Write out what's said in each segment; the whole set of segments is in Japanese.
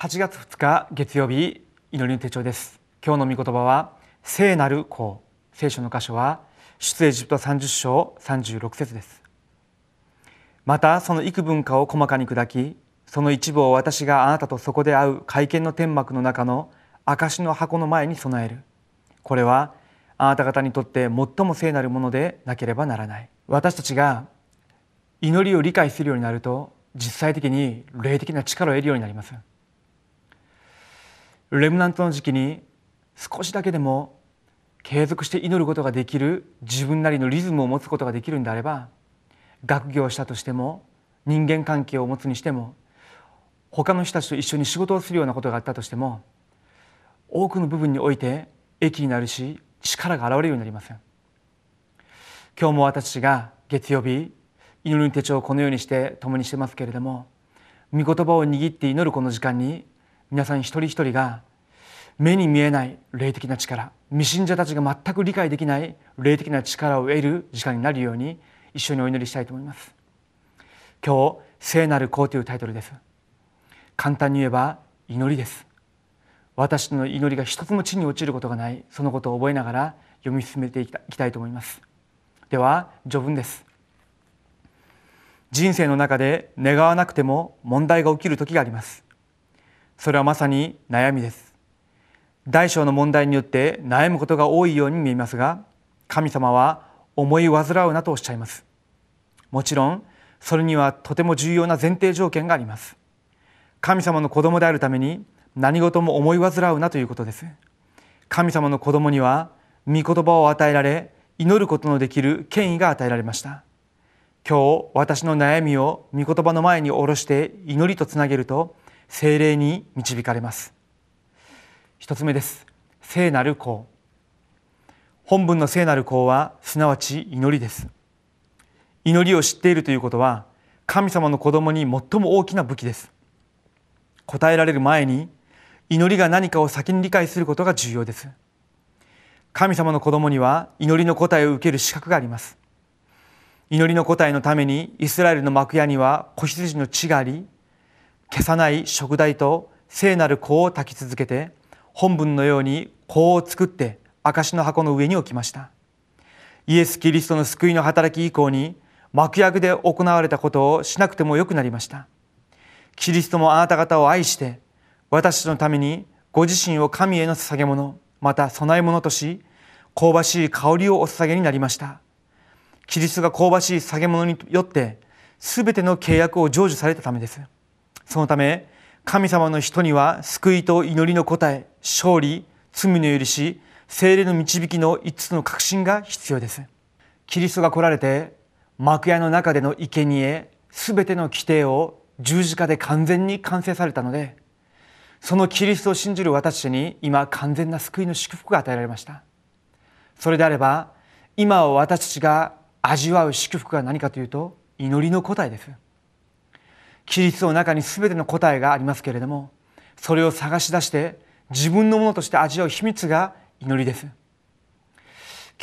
8月2日月曜日祈りの手帳です。今日の御言葉は聖なる子。聖書の箇所は出エジプト30章36節です。またその幾分かを細かに砕きその一部を私があなたとそこで会う会見の天幕の中の証の箱の前に備える。これはあなた方にとって最も聖なるものでなければならない。私たちが祈りを理解するようになると実際的に霊的な力を得るようになります。レムナントの時期に少しだけでも継続して祈ることができる自分なりのリズムを持つことができるんであれば学業をしたとしても人間関係を持つにしても他の人たちと一緒に仕事をするようなことがあったとしても多くの部分において益になるし力が現れるようになりません。今日も私が月曜日祈りの手帳をこのようにして共にしてますけれども御言葉を握って祈るこの時間に皆さん一人一人が目に見えない霊的な力未信者たちが全く理解できない霊的な力を得る時間になるように一緒にお祈りしたいと思います。今日聖なる子というタイトルです。簡単に言えば祈りです。私の祈りが一つも地に落ちることがないそのことを覚えながら読み進めていきたいと思います。では序文です。人生の中で願わなくても問題が起きる時があります。それはまさに悩みです。大小の問題によって悩むことが多いように見えますが神様は思い煩うなとおっしゃいます。もちろんそれにはとても重要な前提条件があります。神様の子供であるために何事も思い煩うなということです。神様の子供には御言葉を与えられ祈ることのできる権威が与えられました。今日私の悩みを御言葉の前に下ろして祈りとつなげると精霊に導かれます。一つ目です。聖なる子。本文の聖なる子はすなわち祈りです。祈りを知っているということは神様の子供に最も大きな武器です。答えられる前に祈りが何かを先に理解することが重要です。神様の子供には祈りの答えを受ける資格があります。祈りの答えのためにイスラエルの幕屋には子羊の血があり消さない食材と聖なる香を炊き続けて本文のように香を作って証の箱の上に置きました。イエス・キリストの救いの働き以降に幕役で行われたことをしなくてもよくなりました。キリストもあなた方を愛して私のためにご自身を神への捧げ物また供え物とし香ばしい香りをお捧げになりました。キリストが香ばしい捧げ物によって全ての契約を成就されたためです。そのため神様の人には救いと祈りの答え勝利罪の許し精霊の導きの5つの確信が必要です。キリストが来られて幕屋の中での生贄すべての規定を十字架で完全に完成されたのでそのキリストを信じる私たちに今完全な救いの祝福が与えられました。それであれば今を私たちが味わう祝福が何かというと祈りの答えです。キリストの中に全ての答えがありますけれどもそれを探し出して自分のものとして味わう秘密が祈りです。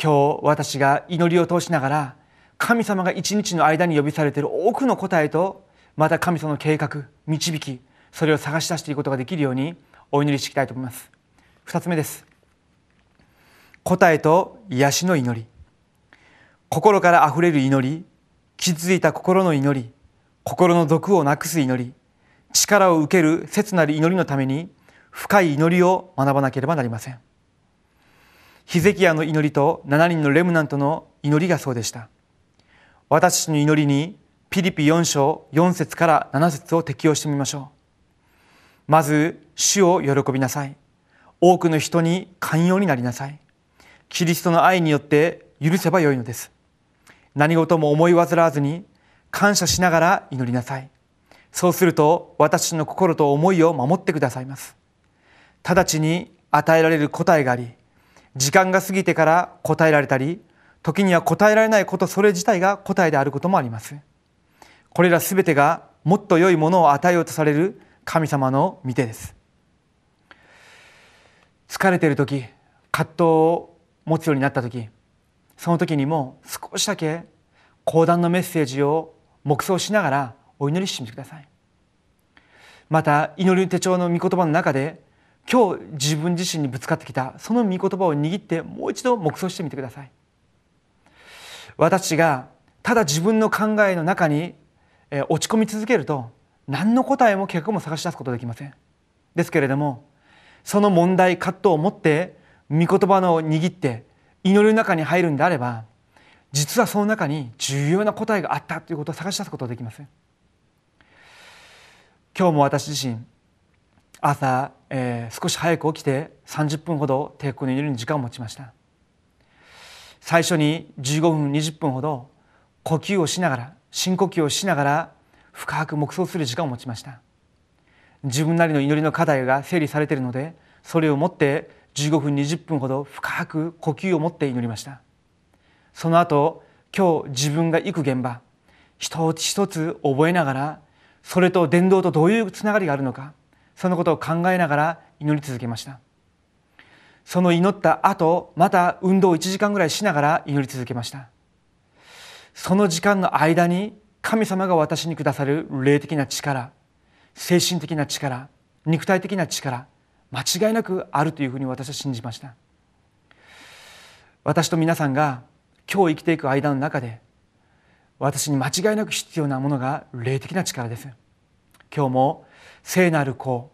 今日私が祈りを通しながら神様が一日の間に呼びされている多くの答えとまた神様の計画導きそれを探し出していくことができるようにお祈りしていきたいと思います。二つ目です。答えと癒しの祈り。心からあふれる祈り傷ついた心の祈り。心の毒をなくす祈り力を受ける切なる祈りのために深い祈りを学ばなければなりません。ヒゼキヤの祈りと7人のレムナントの祈りがそうでした。私たちの祈りにピリピ4章4節から7節を適用してみましょう。まず主を喜びなさい。多くの人に寛容になりなさい。キリストの愛によって許せばよいのです。何事も思い煩わずに感謝しながら祈りなさい。そうすると私の心と思いを守ってくださいます。直ちに与えられる答えがあり時間が過ぎてから答えられたり時には答えられないことそれ自体が答えであることもあります。これらすべてがもっと良いものを与えようとされる神様の御手です。疲れている時葛藤を持つようになった時その時にも少しだけ講談のメッセージを黙想しながらお祈りしてみてください。また祈り手帳の御言葉の中で今日自分自身にぶつかってきたその御言葉を握ってもう一度黙想してみてください。私がただ自分の考えの中に落ち込み続けると何の答えも結果も探し出すことできません。ですけれどもその問題葛藤を持って御言葉の握って祈りの中に入るんであれば実はその中に重要な答えがあったということを探し出すことができません。今日も私自身朝、えー、少し早く起きて30分ほど抵抗の祈りに時間を持ちました。最初に15分20分ほど呼吸をしながら深呼吸をしながら深く黙想する時間を持ちました。自分なりの祈りの課題が整理されているのでそれを持って15分20分ほど深く呼吸を持って祈りました。その後今日自分が行く現場一つ一つ覚えながらそれと伝道とどういうつながりがあるのかそのことを考えながら祈り続けました。その祈った後また運動を1時間ぐらいしながら祈り続けました。その時間の間に神様が私にくださる霊的な力精神的な力肉体的な力間違いなくあるというふうに私は信じました。私と皆さんが今日生きていく間の中で私に間違いなく必要なものが霊的な力です。今日も聖なる子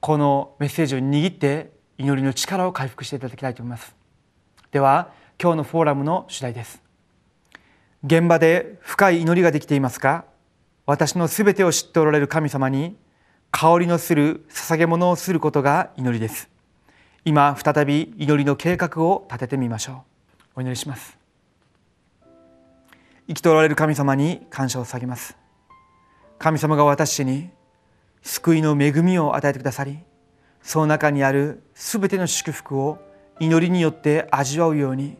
このメッセージを握って祈りの力を回復していただきたいと思います。では今日のフォーラムの主題です。現場で深い祈りができていますか？私のすべてを知っておられる神様に香りのする捧げ物をすることが祈りです。今再び祈りの計画を立ててみましょう。お祈りします。生きておられる神様に感謝を下げます。神様が私に救いの恵みを与えてくださりその中にあるすべての祝福を祈りによって味わうように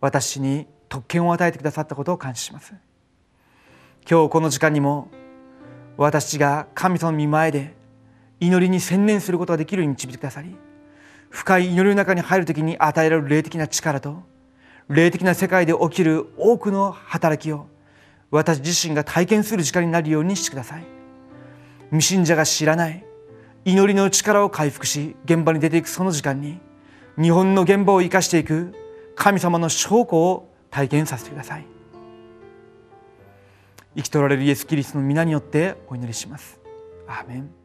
私に特権を与えてくださったことを感謝します。今日この時間にも私が神様の御前で祈りに専念することができるように導いてくださり深い祈りの中に入る時に与えられる霊的な力と霊的な世界で起きる多くの働きを私自身が体験する時間になるようにしてください。未信者が知らない祈りの力を回復し現場に出ていくその時間に日本の現場を生かしていく神様の証拠を体験させてください。生きとられるイエス・キリストの皆によってお祈りします。アーメン。